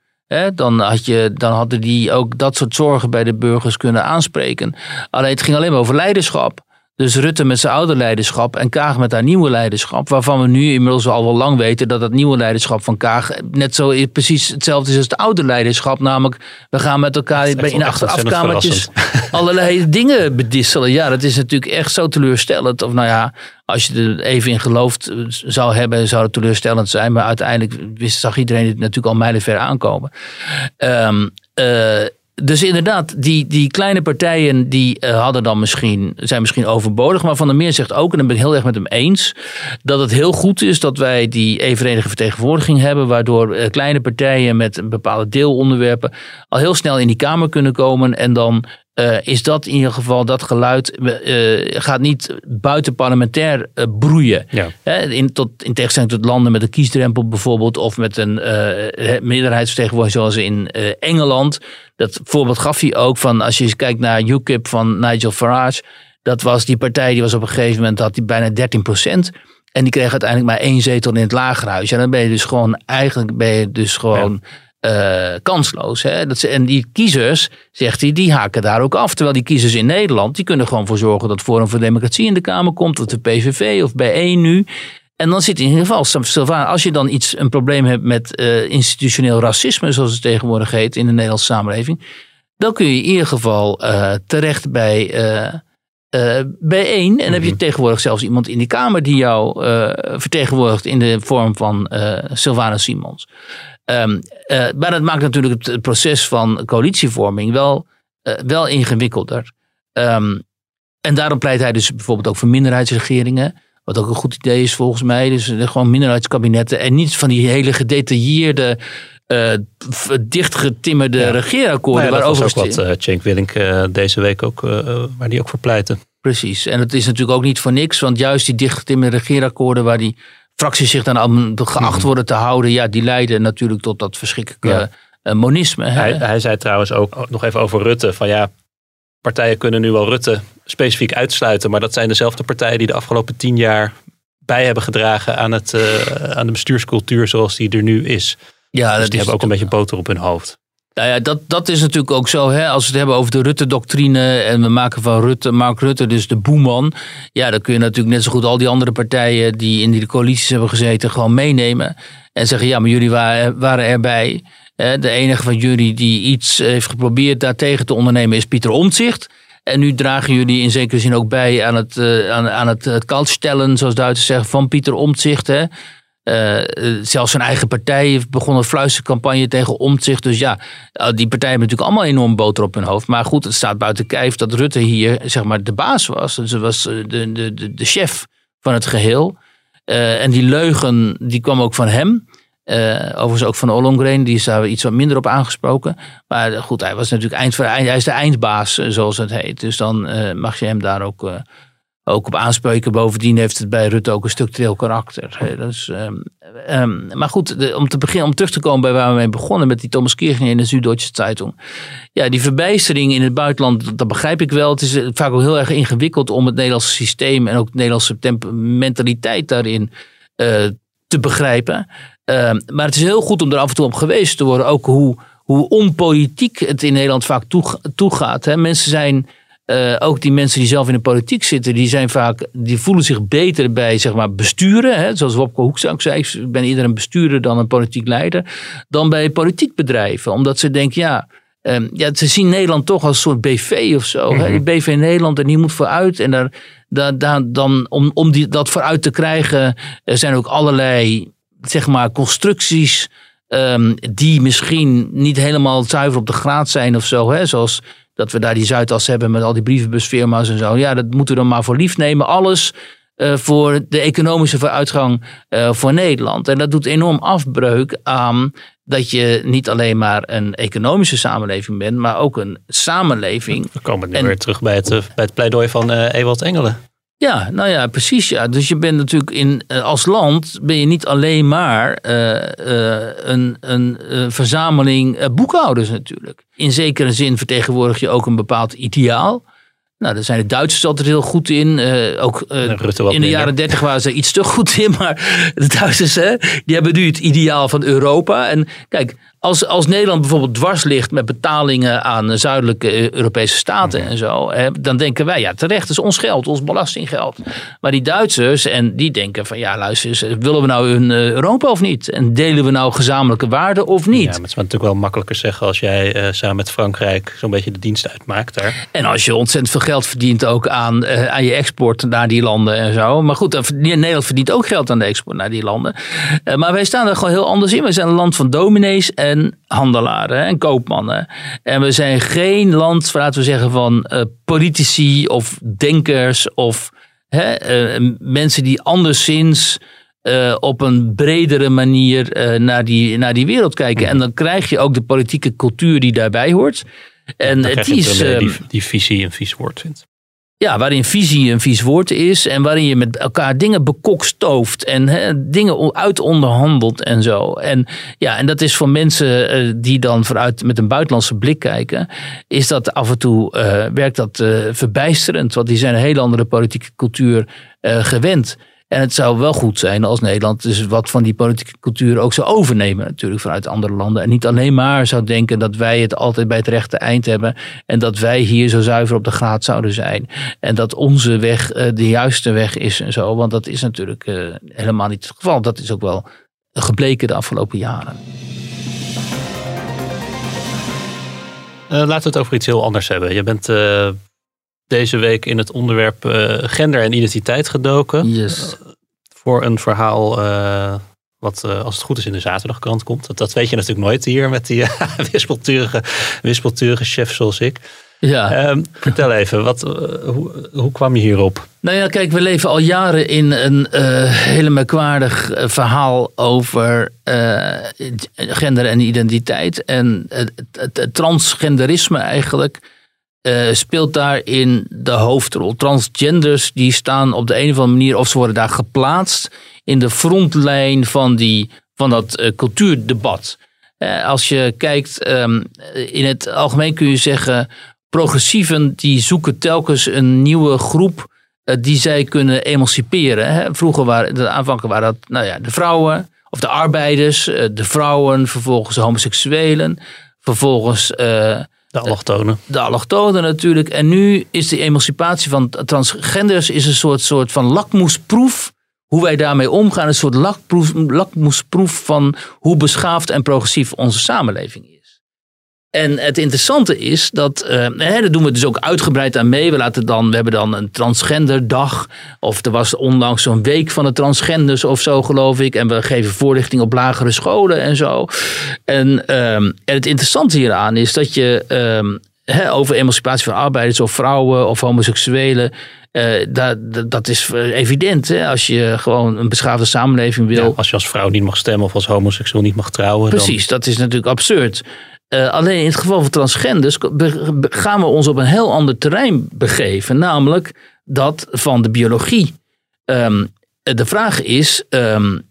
dan, had je, dan hadden die ook dat soort zorgen bij de burgers kunnen aanspreken. Alleen het ging alleen maar over leiderschap. Dus Rutte met zijn oude leiderschap en Kaag met haar nieuwe leiderschap. Waarvan we nu inmiddels al wel lang weten dat het nieuwe leiderschap van Kaag net zo precies hetzelfde is als het oude leiderschap. Namelijk, we gaan met elkaar in achterafkamertjes allerlei dingen bedisselen. Ja, dat is natuurlijk echt zo teleurstellend. Of nou ja, als je er even in geloofd zou hebben, zou het teleurstellend zijn. Maar uiteindelijk wist, zag iedereen het natuurlijk al mijlenver aankomen. Um, dus inderdaad, die, die kleine partijen die uh, hadden dan misschien, zijn misschien overbodig. Maar Van der Meer zegt ook, en dan ben ik heel erg met hem eens, dat het heel goed is dat wij die evenredige vertegenwoordiging hebben. Waardoor uh, kleine partijen met een bepaalde deelonderwerpen al heel snel in die Kamer kunnen komen. En dan uh, is dat in ieder geval, dat geluid uh, gaat niet buiten parlementair uh, broeien. Ja. in, tot, in tegenstelling tot landen met een kiesdrempel bijvoorbeeld, of met een meerderheidsvertegenwoordiging zoals in Engeland. Dat voorbeeld gaf hij ook van, als je kijkt naar UKIP van Nigel Farage, dat was die partij, die was op een gegeven moment, had die bijna 13 procent. En die kreeg uiteindelijk maar één zetel in het lagerhuis. En dan ben je dus gewoon, eigenlijk ben je dus gewoon uh, kansloos. Hè? Dat ze, en die kiezers, zegt hij, die haken daar ook af. Terwijl die kiezers in Nederland, die kunnen gewoon voor zorgen dat Forum voor Democratie in de Kamer komt, of de PVV of bij nu. En dan zit in ieder geval, als je dan iets, een probleem hebt met uh, institutioneel racisme, zoals het tegenwoordig heet in de Nederlandse samenleving, dan kun je in ieder geval uh, terecht bij, bij één. En heb je mhm. tegenwoordig zelfs iemand in die Kamer die jou vertegenwoordigt in de vorm van Sylvana Simons. Um, uh, maar dat maakt natuurlijk het proces van coalitievorming wel, uh, wel ingewikkelder. Um, en daarom pleit hij dus bijvoorbeeld ook voor minderheidsregeringen. Wat ook een goed idee is volgens mij. Dus gewoon minderheidskabinetten. En niet van die hele gedetailleerde, uh, dichtgetimmerde ja. regeerakkoorden. Nou ja, dat was ook wat uh, Cenk Willink deze week ook, waar die ook voor pleitte. Precies. En het is natuurlijk ook niet voor niks. Want juist die dichtgetimmerde regeerakkoorden waar die fracties zich dan geacht mhm. worden te houden, ja, die leiden natuurlijk tot dat verschrikkelijke eh, monisme. Hij, hij, zei trouwens ook nog even over Rutte, van ja, partijen kunnen nu wel Rutte specifiek uitsluiten, maar dat zijn dezelfde partijen die de afgelopen tien jaar bij hebben gedragen aan, het, uh, aan de bestuurscultuur zoals die er nu is. Ja, dus die hebben ook een beetje boter op hun hoofd. Nou ja, dat, dat is natuurlijk ook zo. Hè? Als we het hebben over de Rutte-doctrine en we maken van Rutte, Mark Rutte dus de boeman. Ja, dan kun je natuurlijk net zo goed al die andere partijen die in die coalities hebben gezeten gewoon meenemen. En zeggen, ja, maar jullie waren, waren erbij. Eh, de enige van jullie die iets heeft geprobeerd daartegen te ondernemen is Pieter Omtzigt. En nu dragen jullie in zekere zin ook bij aan het, uh, aan, het, het zoals Duitsers zeggen, van Pieter Omtzigt. Hè. Uh, zelfs zijn eigen partij heeft begonnen een fluistercampagne tegen Omtzigt. Dus ja, die partij hebben natuurlijk allemaal enorm boter op hun hoofd. Maar goed, het staat buiten kijf dat Rutte hier zeg maar de baas was. Dus was de, de, de, chef van het geheel. En die leugen die kwam ook van hem. Overigens ook van Ollongren, die is daar iets wat minder op aangesproken. Maar goed, hij was natuurlijk eind, hij is de eindbaas, zoals het heet. Dus dan mag je hem daar ook, ook op aanspreken. Bovendien heeft het bij Rutte ook een structureel karakter. Dus, um, maar goed, om te beginnen, om terug te komen bij waar we mee begonnen met die Thomas Kirchner in de Süddeutsche Zeitung. Ja, die verbijstering in het buitenland, dat begrijp ik wel. Het is vaak ook heel erg ingewikkeld om het Nederlandse systeem en ook de Nederlandse mentaliteit daarin te begrijpen. Uh, maar het is heel goed om er af en toe op geweest te worden. Ook hoe, hoe onpolitiek het in Nederland vaak toegaat. Hè. Mensen zijn, uh, ook die mensen die zelf in de politiek zitten, die, zijn vaak, die voelen zich beter bij zeg maar, besturen. Hè. Zoals Wopke Hoekstra zei, ik ben eerder een bestuurder dan een politiek leider. Dan bij politiek bedrijven. Omdat ze denken, ja, um, ja, ze zien Nederland toch als een soort BV of zo. Mm -hmm. hè. Die BV Nederland en die moet vooruit. En daar, daar, daar, dan, om, om die, dat vooruit te krijgen, er zijn ook allerlei zeg maar, constructies um, die misschien niet helemaal zuiver op de graad zijn of zo. Hè? Zoals dat we daar die Zuidas hebben met al die brievenbusfirma's en zo. Ja, dat moeten we dan maar voor lief nemen. Alles uh, voor de economische vooruitgang uh, voor Nederland. En dat doet enorm afbreuk aan dat je niet alleen maar een economische samenleving bent, maar ook een samenleving. We komen nu en, weer terug bij het, bij het pleidooi van uh, Ewald Engelen. Ja, nou ja, precies. Ja. Dus je bent natuurlijk in, als land ben je niet alleen maar uh, uh, een, een, verzameling boekhouders natuurlijk. In zekere zin vertegenwoordig je ook een bepaald ideaal. Nou, daar zijn de Duitsers altijd heel goed in. ook in de jaren dertig waren ze iets te goed in. Maar de Duitsers, hè, die hebben nu het ideaal van Europa. En kijk, als, als Nederland bijvoorbeeld dwars ligt met betalingen aan zuidelijke Europese staten en zo, hè, dan denken wij, ja, terecht is ons geld, ons belastinggeld. Maar die Duitsers, en die denken van, ja, luister eens, willen we nou een Europa of niet? En delen we nou gezamenlijke waarden of niet? Ja, maar het is natuurlijk wel makkelijker zeggen als jij uh, samen met Frankrijk zo'n beetje de dienst uitmaakt daar. En als je ontzettend veel geld verdient ook aan, uh, aan je export naar die landen en zo. Maar goed, Nederland verdient ook geld aan de export naar die landen. Uh, maar wij staan er gewoon heel anders in. Wij zijn een land van dominees en en handelaren en koopmannen. En we zijn geen land, laten we zeggen, van uh, politici of denkers of hè, uh, mensen die anderszins uh, op een bredere manier naar, die, naar die wereld kijken. En dan krijg je ook de politieke cultuur die daarbij hoort. En het is, die, die visie een vies woord vindt. Ja, waarin visie een vies woord is en waarin je met elkaar dingen bekokstooft en hè, dingen uitonderhandelt en zo. En ja, en dat is voor mensen uh, die dan vooruit met een buitenlandse blik kijken, is dat af en toe uh, werkt dat uh, verbijsterend, want die zijn een hele andere politieke cultuur gewend. En het zou wel goed zijn als Nederland dus wat van die politieke cultuur ook zou overnemen, natuurlijk vanuit andere landen. En niet alleen maar zou denken dat wij het altijd bij het rechte eind hebben. En dat wij hier zo zuiver op de graad zouden zijn. En dat onze weg de juiste weg is en zo. Want dat is natuurlijk helemaal niet het geval. Dat is ook wel gebleken de afgelopen jaren. Uh, laten we het over iets heel anders hebben. Je bent deze week in het onderwerp uh, gender en identiteit gedoken. Yes. voor een verhaal wat als het goed is in de zaterdagkrant komt. Dat, dat weet je natuurlijk nooit hier met die wispelturige, wispelturige chef zoals ik. Ja. Um, vertel even, wat, hoe, hoe kwam je hierop? Nou ja, kijk, we leven al jaren in een hele merkwaardig verhaal over gender en identiteit. En het transgenderisme eigenlijk uh, speelt daarin de hoofdrol. Transgenders die staan op de een of andere manier, of ze worden daar geplaatst in de frontlijn van, die, van dat cultuurdebat. als je kijkt, um, in het algemeen kun je zeggen progressieven die zoeken telkens een nieuwe groep die zij kunnen emanciperen. Vroeger waren de aanvankelijk waren dat nou ja, de vrouwen of de arbeiders, de vrouwen, vervolgens de homoseksuelen, vervolgens de allochtonen. De allochtonen natuurlijk. En nu is de emancipatie van transgenders is een soort, soort van lakmoesproef hoe wij daarmee omgaan, een soort lakproef, lakmoesproef van hoe beschaafd en progressief onze samenleving is. En het interessante is dat, uh, hè, daar doen we dus ook uitgebreid aan mee. We, laten dan, we hebben dan een transgenderdag. Of er was onlangs zo'n week van de transgenders of zo, geloof ik. En we geven voorlichting op lagere scholen en zo. En, um, en het interessante hieraan is dat je um, hè, over emancipatie van arbeiders of vrouwen of homoseksuelen. Uh, dat, dat is evident. Hè? Als je gewoon een beschaafde samenleving wil. Ja, als je als vrouw niet mag stemmen of als homoseksueel niet mag trouwen. Precies, dat is natuurlijk absurd. Uh, alleen in het geval van transgenders gaan we ons op een heel ander terrein begeven, namelijk dat van de biologie. Um, de, vraag is, um,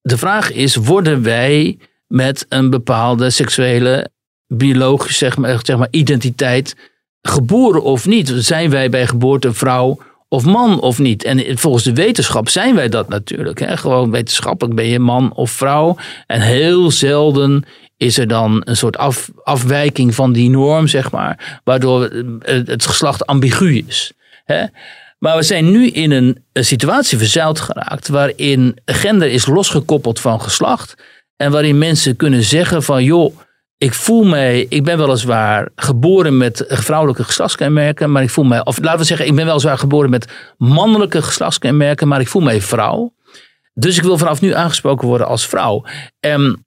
de vraag is: worden wij met een bepaalde seksuele, biologische zeg maar, zeg maar, identiteit geboren of niet? Zijn wij bij geboorte vrouw of man of niet? En volgens de wetenschap zijn wij dat natuurlijk. Hè? Gewoon wetenschappelijk ben je man of vrouw. En heel zelden is er dan een soort af, afwijking van die norm, zeg maar, waardoor het geslacht ambigu is. Hè? Maar we zijn nu in een, situatie verzeild geraakt waarin gender is losgekoppeld van geslacht en waarin mensen kunnen zeggen van joh, ik voel mij, ik ben weliswaar geboren met vrouwelijke geslachtskenmerken, maar ik voel mij, of laten we zeggen, ik ben weliswaar geboren met mannelijke geslachtskenmerken, maar ik voel mij vrouw. Dus ik wil vanaf nu aangesproken worden als vrouw. En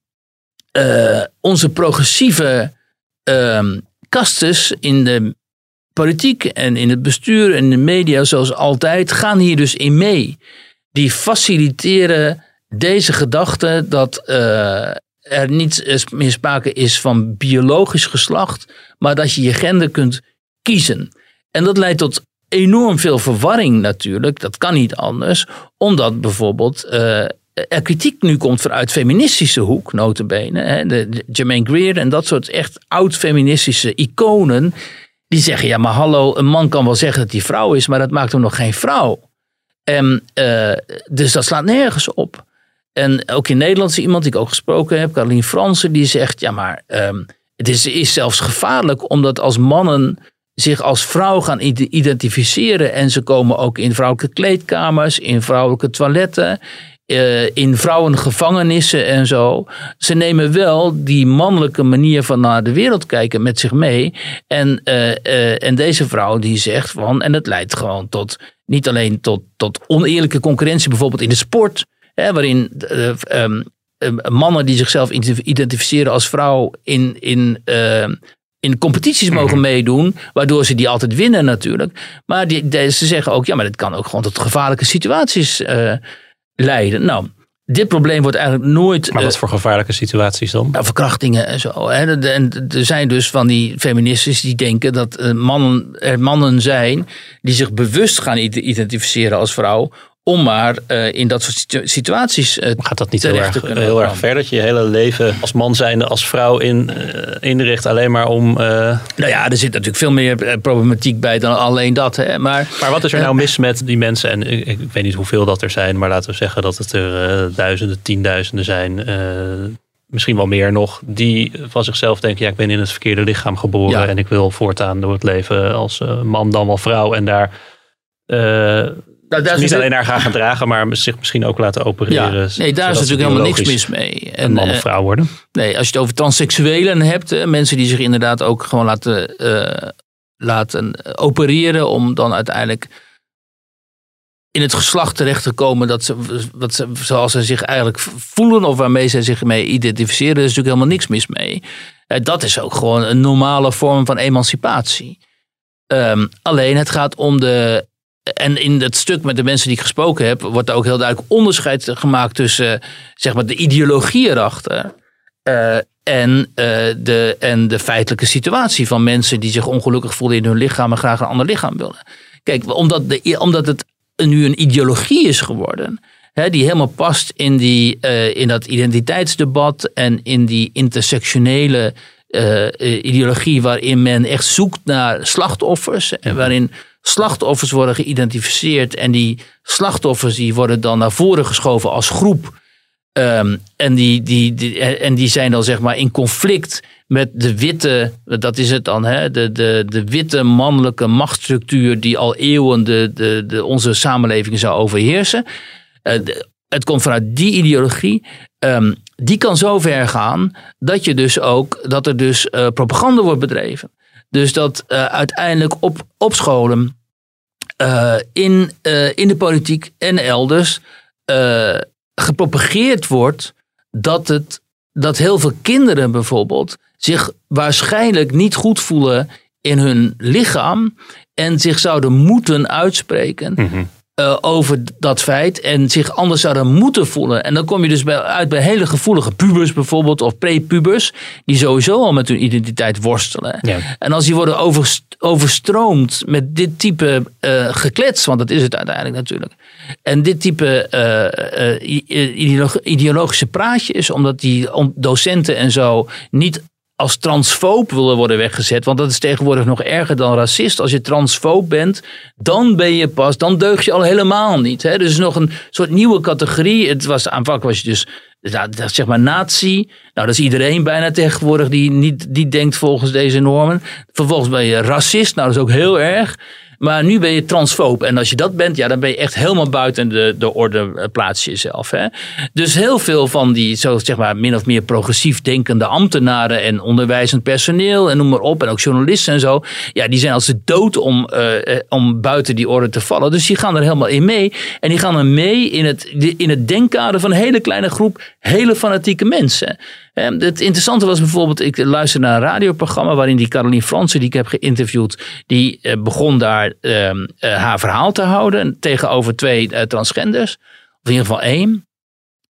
uh, onze progressieve kastes in de politiek en in het bestuur en de media, zoals altijd, gaan hier dus in mee. Die faciliteren deze gedachte dat uh, er niet meer sprake is van biologisch geslacht, maar dat je je gender kunt kiezen. En dat leidt tot enorm veel verwarring natuurlijk. Dat kan niet anders, omdat bijvoorbeeld uh, er kritiek nu komt vanuit feministische hoek, notabene. Hè, de, de Jermaine Greer en dat soort echt oud-feministische iconen. Die zeggen, ja maar hallo, een man kan wel zeggen dat hij vrouw is, maar dat maakt hem nog geen vrouw. En, uh, dus dat slaat nergens op. En ook in Nederland is iemand die ik ook gesproken heb, Caroline Fransen, die zegt, ja maar um, het is, is zelfs gevaarlijk omdat als mannen zich als vrouw gaan identificeren en ze komen ook in vrouwelijke kleedkamers, in vrouwelijke toiletten, uh, in vrouwengevangenissen en zo. Ze nemen wel die mannelijke manier van naar de wereld kijken met zich mee. En, uh, uh, en deze vrouw die zegt van, en het leidt gewoon tot, niet alleen tot, tot oneerlijke concurrentie, bijvoorbeeld in de sport, hè, waarin um, mannen die zichzelf identificeren als vrouw in, in in competities mogen meedoen, waardoor ze die altijd winnen natuurlijk. Maar die, ze zeggen ook, ja, maar dit kan ook gewoon tot gevaarlijke situaties leiden. Nou, dit probleem wordt eigenlijk nooit. Maar wat eh, voor gevaarlijke situaties dan? Nou, verkrachtingen en zo. Hè. En er zijn dus van die feministes die denken dat eh, mannen, er mannen zijn die zich bewust gaan identificeren als vrouw om maar uh, in dat soort situaties uh, Gaat dat niet heel, erg, heel erg ver dat je je hele leven als man zijnde, als vrouw in, uh, inricht alleen maar om... Nou ja, er zit natuurlijk veel meer problematiek bij dan alleen dat. Hè? Maar, maar wat is er nou mis met die mensen? En ik, ik, weet niet hoeveel dat er zijn, maar laten we zeggen dat het er duizenden, tienduizenden zijn misschien wel meer nog, die van zichzelf denken: ja, ik ben in het verkeerde lichaam geboren ja. en ik wil voortaan door het leven als man dan wel vrouw en daar nou, daar niet alleen naar gaan gaan dragen, maar zich misschien ook laten opereren. nee, daar is natuurlijk helemaal niks mis mee. En, man of eh, vrouw worden. Nee, als je het over transseksuelen hebt, mensen die zich inderdaad ook gewoon laten, uh, laten opereren om dan uiteindelijk in het geslacht terecht te komen dat ze, wat ze, zoals ze zich eigenlijk voelen of waarmee ze zich mee identificeren, is natuurlijk helemaal niks mis mee. Uh, dat is ook gewoon een normale vorm van emancipatie. Um, alleen het gaat om de en in het stuk met de mensen die ik gesproken heb, wordt er ook heel duidelijk onderscheid gemaakt tussen zeg maar, de ideologie erachter. Uh, en, uh, de, en de feitelijke situatie van mensen die zich ongelukkig voelen in hun lichaam en graag een ander lichaam willen. Kijk, omdat, de, omdat het nu een ideologie is geworden, hè, die helemaal past in, die, uh, in dat identiteitsdebat en in die intersectionele ideologie waarin men echt zoekt naar slachtoffers en waarin slachtoffers worden geïdentificeerd. En die slachtoffers die worden dan naar voren geschoven als groep. Um, en, die, die, en die zijn dan zeg maar in conflict met de witte, dat is het dan, hè, de, de, de witte mannelijke machtsstructuur die al eeuwen de, de, onze samenleving zou overheersen. eh, het komt vanuit die ideologie. Ehm, die kan zo ver gaan dat, je dus ook, dat er dus eh, propaganda wordt bedreven. Dus dat eh, uiteindelijk op, op scholen, eh, in, eh, in de politiek en elders eh, gepropageerd wordt dat, het, dat heel veel kinderen bijvoorbeeld zich waarschijnlijk niet goed voelen in hun lichaam en zich zouden moeten uitspreken eh, over dat feit en zich anders zouden moeten voelen. En dan kom je dus bij, uit bij hele gevoelige pubers bijvoorbeeld of prepubers die sowieso al met hun identiteit worstelen. Ja. En als die worden overst- overstroomd met dit type eh, geklets, want dat is het uiteindelijk natuurlijk. En dit type eh, ideologische praatjes, omdat die docenten en zo niet als transfoob willen worden weggezet. Want dat is tegenwoordig nog erger dan racist. Als je transfoob bent, dan ben je pas, dan deug je al helemaal niet. Hè? Dus nog een soort nieuwe categorie. Het was aanvankelijk was je dus zeg maar nazi. Nou, dat is iedereen bijna tegenwoordig die niet die denkt volgens deze normen. Vervolgens ben je racist. Nou, dat is ook heel erg. Maar nu ben je transfoob. En als je dat bent, ja, dan ben je echt helemaal buiten de, de orde eh, plaats je jezelf. Hè? Dus heel veel van die, zo zeg maar, min of meer progressief denkende ambtenaren en onderwijzend personeel en noem maar op. En ook journalisten en zo. Ja, die zijn als de dood om, eh, eh, om buiten die orde te vallen. Dus die gaan er helemaal in mee. En die gaan er mee in het, in het denkkader van een hele kleine groep hele fanatieke mensen. Hè, Het interessante was bijvoorbeeld, ik luisterde naar een radioprogramma waarin die Caroline Fransen, die ik heb geïnterviewd, die eh, begon daar ehm, eh, haar verhaal te houden tegenover twee eh, transgenders. Of in ieder geval één.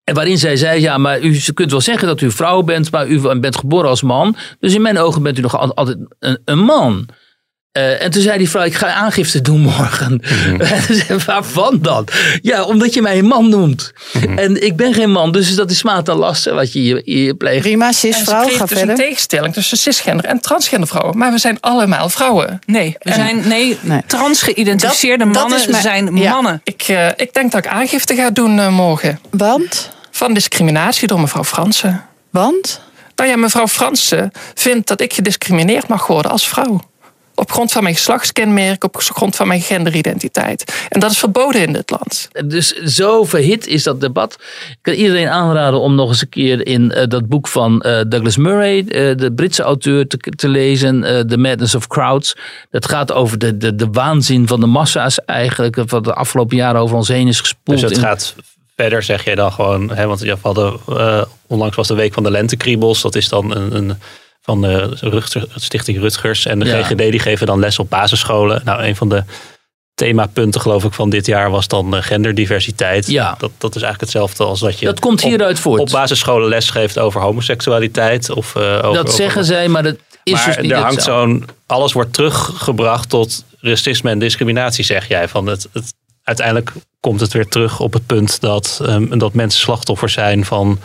En waarin zij zei, ja, maar u kunt wel zeggen dat u vrouw bent, maar u bent geboren als man. Dus in mijn ogen bent u nog al- altijd een, een man. Eh, en toen zei die vrouw, ik ga aangifte doen morgen. Zei ik, Waarvan dan? Ja, omdat je mij een man noemt. En ik ben geen man, dus dat is smaad en lasten wat je hier, hier pleegt. Prima, cisvrouw, ga dus verder. een tegenstelling tussen cisgender en transgender vrouwen. Maar we zijn allemaal vrouwen. Nee, we zijn nee, Nee. transgeïdentificeerde mannen is mijn- zijn ja. mannen. Ik, eh, ik denk dat ik aangifte ga doen eh, morgen. Want? Van discriminatie door mevrouw Fransen. Want? Nou ja, mevrouw Fransen vindt dat ik gediscrimineerd mag worden als vrouw. Op grond van mijn geslachtskenmerk, op grond van mijn genderidentiteit. En dat is verboden in dit land. Dus zo verhit is dat debat. Ik kan iedereen aanraden om nog eens een keer in eh, dat boek van eh, Douglas Murray, eh, de Britse auteur, te, te lezen. eh, The Madness of Crowds. Dat gaat over de, de, de waanzin van de massa's eigenlijk. Wat de afgelopen jaren over ons heen is gespoeld. Dus het in- gaat verder, zeg jij dan gewoon. Hè, want je hadden, eh, onlangs was de week van de lentekriebels. Dat is dan een, een van de Rutger- Stichting Rutgers. En de Ja. GGD die geven dan les op basisscholen. Nou, een van de themapunten geloof ik van dit jaar was dan eh, genderdiversiteit. Ja. Dat, dat is eigenlijk hetzelfde als dat je Dat komt op- hieruit voort. op basisscholen les geeft over homoseksualiteit. Of, eh, over, dat over- zeggen zij, maar dat is maar dus niet er hangt zo'n. Alles wordt teruggebracht tot racisme en discriminatie, zeg jij. Van het, het, uiteindelijk komt het weer terug op het punt dat, ehm, dat mensen slachtoffer zijn van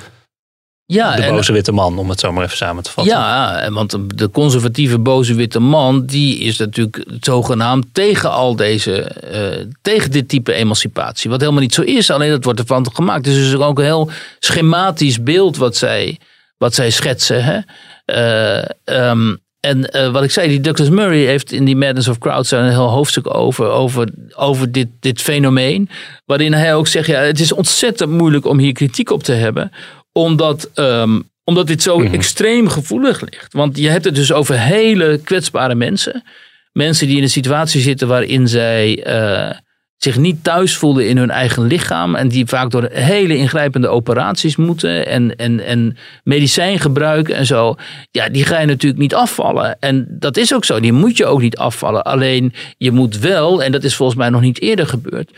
Ja, de en- boze witte man, om het zo maar even samen te vatten. Ja, want de conservatieve boze witte man, die is natuurlijk zogenaamd tegen al deze, eh, tegen dit type emancipatie. Wat helemaal niet zo is, alleen dat wordt ervan gemaakt. Dus het is ook een heel schematisch beeld wat zij, wat zij schetsen. Hè? Eh, ehm, en eh, wat ik zei, die Douglas Murray heeft in die Madness of Crowds daar een heel hoofdstuk over, over, over dit, dit fenomeen. Waarin hij ook zegt, ja, het is ontzettend moeilijk om hier kritiek op te hebben. Omdat, ehm, omdat dit zo extreem gevoelig ligt. Want je hebt het dus over hele kwetsbare mensen. Mensen die in een situatie zitten waarin zij eh, zich niet thuis voelen in hun eigen lichaam. En die vaak door hele ingrijpende operaties moeten. En, en, en medicijn gebruiken en zo. Ja, die ga je natuurlijk niet afvallen. En dat is ook zo. Die moet je ook niet afvallen. Alleen je moet wel, en dat is volgens mij nog niet eerder gebeurd.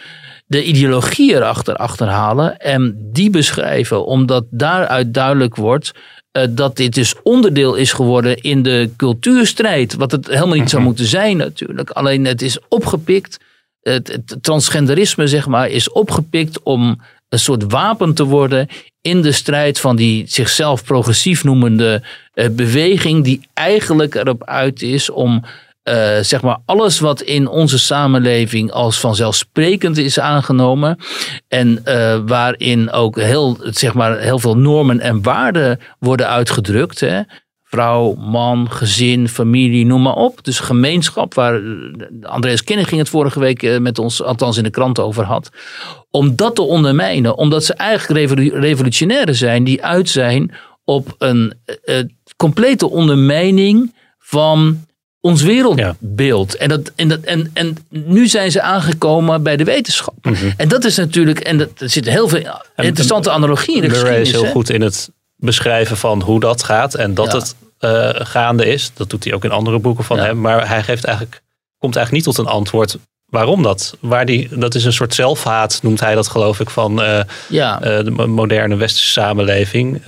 De ideologie erachter achterhalen en die beschrijven, omdat daaruit duidelijk wordt eh, dat dit dus onderdeel is geworden in de cultuurstrijd. Wat het helemaal niet zou moeten zijn natuurlijk. Alleen het is opgepikt. Het, transgenderisme zeg maar is opgepikt om een soort wapen te worden in de strijd van die zichzelf progressief noemende eh, beweging die eigenlijk erop uit is om eh, zeg maar alles wat in onze samenleving als vanzelfsprekend is aangenomen en eh, waarin ook heel, zeg maar, heel veel normen en waarden worden uitgedrukt. Hè. Vrouw, man, gezin, familie, noem maar op. Dus gemeenschap, waar eh, Andreas Kinner ging het vorige week eh, met ons, althans in de krant over had. Om dat te ondermijnen, omdat ze eigenlijk revolu- revolutionairen zijn die uit zijn op een eh, complete ondermijning van ons wereldbeeld. En, dat, en, dat, en, en nu zijn ze aangekomen bij de wetenschap. En dat is natuurlijk, en dat, er zitten heel veel interessante analogieën in de geschiedenis. is heel hè? goed in het beschrijven van hoe dat gaat en dat Ja. het eh, gaande is. Dat doet hij ook in andere boeken van Ja. hem. Maar hij geeft eigenlijk, komt eigenlijk niet tot een antwoord waarom dat. Waar die, dat is een soort zelfhaat, noemt hij dat geloof ik, van eh, Ja. eh, de mo- moderne westerse samenleving.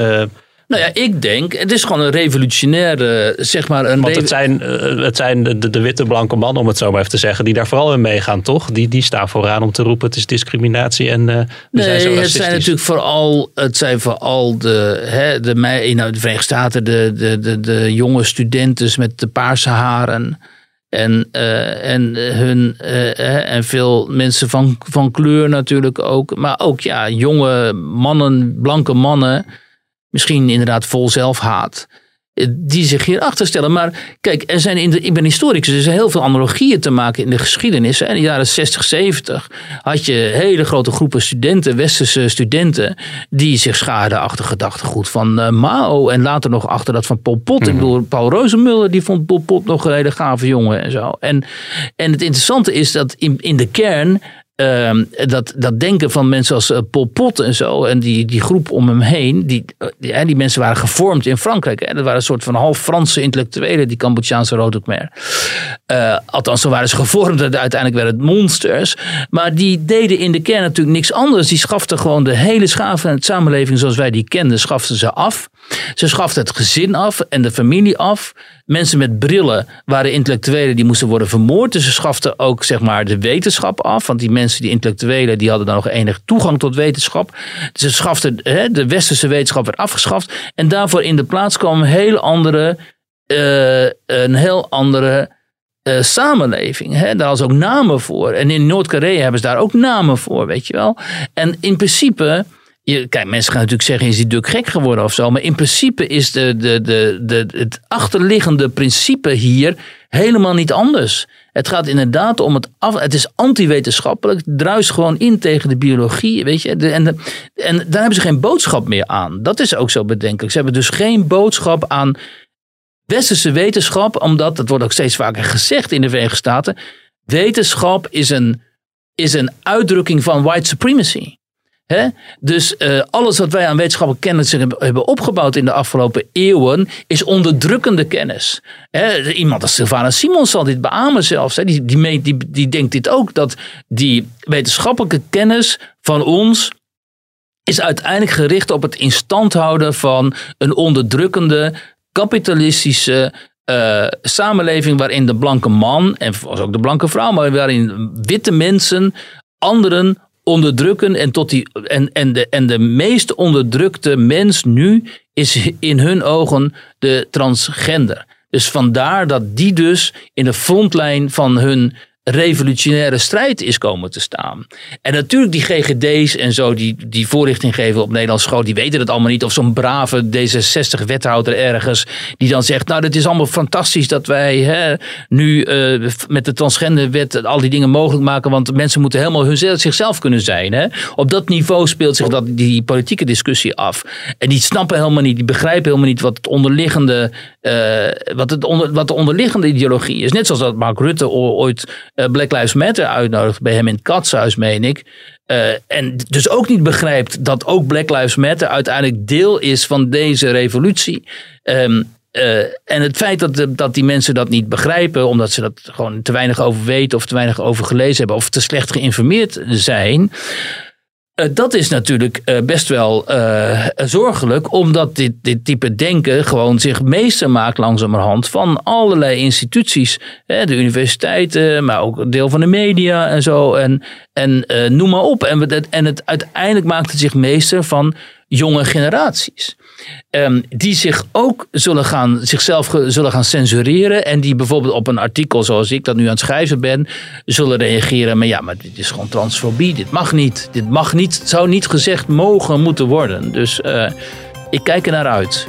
Nou ja, ik denk, het is gewoon een revolutionaire, zeg maar een... want het zijn, eh, het zijn de, de, witte blanke mannen, om het zo maar even te zeggen, die daar vooral in meegaan, toch? Die, die staan vooraan om te roepen, het is discriminatie en we zijn zo het zijn natuurlijk vooral, het zijn vooral de, hè, de, mei- nou, de Verenigde Staten, de, de, de, de jonge studenten met de paarse haren. En, eh, en, hun, eh, en veel mensen van, van kleur natuurlijk ook. Maar ook ja, jonge mannen, blanke mannen. Misschien inderdaad vol zelfhaat. eh, Die zich hierachter stellen. Maar kijk, er zijn in de, ik ben historicus. Er zijn heel veel analogieën te maken in de geschiedenis. In de jaren 60, 70 had je hele grote groepen studenten, westerse studenten. die zich schaarden achter gedachtegoed van eh, Mao. En later nog achter dat van Pol Pot. Ik bedoel, Paul Rozenmuller die vond Pol Pot nog een hele gave jongen en zo. En, en het interessante is dat in, in de kern. Ehm, dat, dat denken van mensen als eh, Pol Pot en zo, en die, die groep om hem heen, die, die, die mensen waren gevormd in Frankrijk. Hè. Dat waren een soort van half Franse intellectuelen, die Cambodjaanse Khmer. Eh, althans, zo waren ze gevormd, en uiteindelijk werden het monsters. Maar die deden in de kern natuurlijk niks anders. Die schaften gewoon de hele schaaf van het samenleving zoals wij die kenden, schaften ze af. Ze schaften het gezin af en de familie af. Mensen met brillen waren intellectuelen die moesten worden vermoord. Dus ze schaften ook zeg maar, de wetenschap af. Want die mensen, die intellectuelen, die hadden dan nog enig toegang tot wetenschap. Dus ze schaften, hè, de westerse wetenschap werd afgeschaft. En daarvoor in de plaats kwam een heel andere, eh, een heel andere eh, samenleving. Hè? Daar hadden ze ook namen voor. En in Noord-Korea hebben ze daar ook namen voor, weet je wel. En in principe... Kijk, mensen gaan natuurlijk zeggen, is die duk gek geworden of zo. Maar in principe is de, de, de, de, het achterliggende principe hier helemaal niet anders. Het gaat inderdaad om het af. Het is antiwetenschappelijk. Het druist gewoon in tegen de biologie. Weet je? En, en daar hebben ze geen boodschap meer aan. Dat is ook zo bedenkelijk. Ze hebben dus geen boodschap aan westerse wetenschap. Omdat, dat wordt ook steeds vaker gezegd in de Verenigde Staten. Wetenschap is een, is een uitdrukking van white supremacy. Dus eh, alles wat wij aan wetenschappelijke kennis hebben, opgebouwd in de afgelopen eeuwen, is onderdrukkende kennis. Iemand als Sylvana Simons zal dit beamen zelfs. Die, die denkt dit ook, dat die wetenschappelijke kennis van ons is uiteindelijk gericht op het instand houden van een onderdrukkende, kapitalistische eh, samenleving waarin de blanke man, en was ook de blanke vrouw, maar waarin witte mensen anderen onderdrukken en, tot die, en, en, de, en de meest onderdrukte mens nu is in hun ogen de transgender. Dus vandaar dat die dus in de frontlijn van hun revolutionaire strijd is komen te staan. En natuurlijk die GGD's en zo die, die voorlichting geven op Nederlandse school, die weten het allemaal niet. Of zo'n brave D66-wethouder ergens die dan zegt, nou het is allemaal fantastisch dat wij hè, nu eh, met de transgenderwet al die dingen mogelijk maken, want mensen moeten helemaal hun, zichzelf kunnen zijn. Hè. Op dat niveau speelt zich dat, die politieke discussie af. En die snappen helemaal niet, die begrijpen helemaal niet wat het onderliggende, eh, wat, het onder, wat de onderliggende ideologie is. Net zoals dat Mark Rutte ooit eh, Black Lives Matter uitnodigt bij hem in het katshuis, meen ik. Eh, en dus ook niet begrijpt dat ook Black Lives Matter uiteindelijk deel is van deze revolutie. Ehm, eh, en het feit dat, dat die mensen dat niet begrijpen, omdat ze dat gewoon te weinig over weten of te weinig over gelezen hebben of te slecht geïnformeerd zijn. Eh, dat is natuurlijk eh, best wel eh, zorgelijk, omdat dit, dit type denken gewoon zich meester maakt langzamerhand van allerlei instituties. Hè, de universiteiten, maar ook een deel van de media en zo. En, en noem maar op. En, en het, uiteindelijk maakt het zich meester van jonge generaties. Ehm, die zich ook zullen gaan, zichzelf zullen gaan censureren. En die bijvoorbeeld op een artikel zoals ik dat nu aan het schrijven ben, zullen reageren. Maar ja, maar dit is gewoon transfobie. Dit mag niet. Dit mag niet, zou niet gezegd mogen moeten worden. Dus eh, ik kijk er naar uit.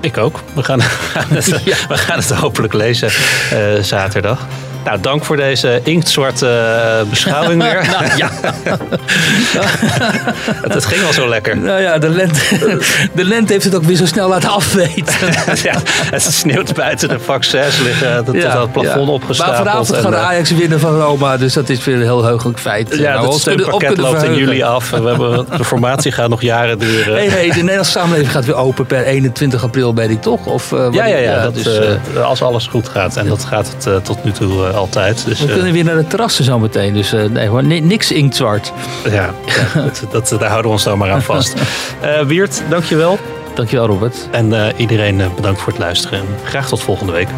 Ik ook. We gaan, we gaan het hopelijk lezen eh, zaterdag. Nou, dank voor deze inktzwarte eh, beschouwing weer. Nou, ja. het, het ging al zo lekker. Nou ja, de lente, de lente heeft het ook weer zo snel laten afweten. ja, het sneeuwt buiten de vaccins liggen. Het, Ja, het plafond ja. opgestapeld. Maar vanavond en, gaat eh, Ajax winnen van Roma, dus dat is weer een heel heugelijk feit. Ja, Nou, op steunpakket loopt in juli af. We hebben, de formatie gaat nog jaren duren. Nee, nee, de Nederlandse samenleving gaat weer open per 21 april, weet ik toch? Of, eh, Ja, ja, ja. dat, dus, eh, als alles goed gaat. En dat gaat het tot nu toe altijd. Dus, we eh, kunnen weer naar de terrassen zo meteen. Dus eh, nee hoor, ni- niks inktzwart. ja, ja, dat, dat, daar houden we ons dan maar aan vast. Eh Wiert, dankjewel. Dankjewel Robert. En eh, iedereen eh, bedankt voor het luisteren. En graag tot volgende week.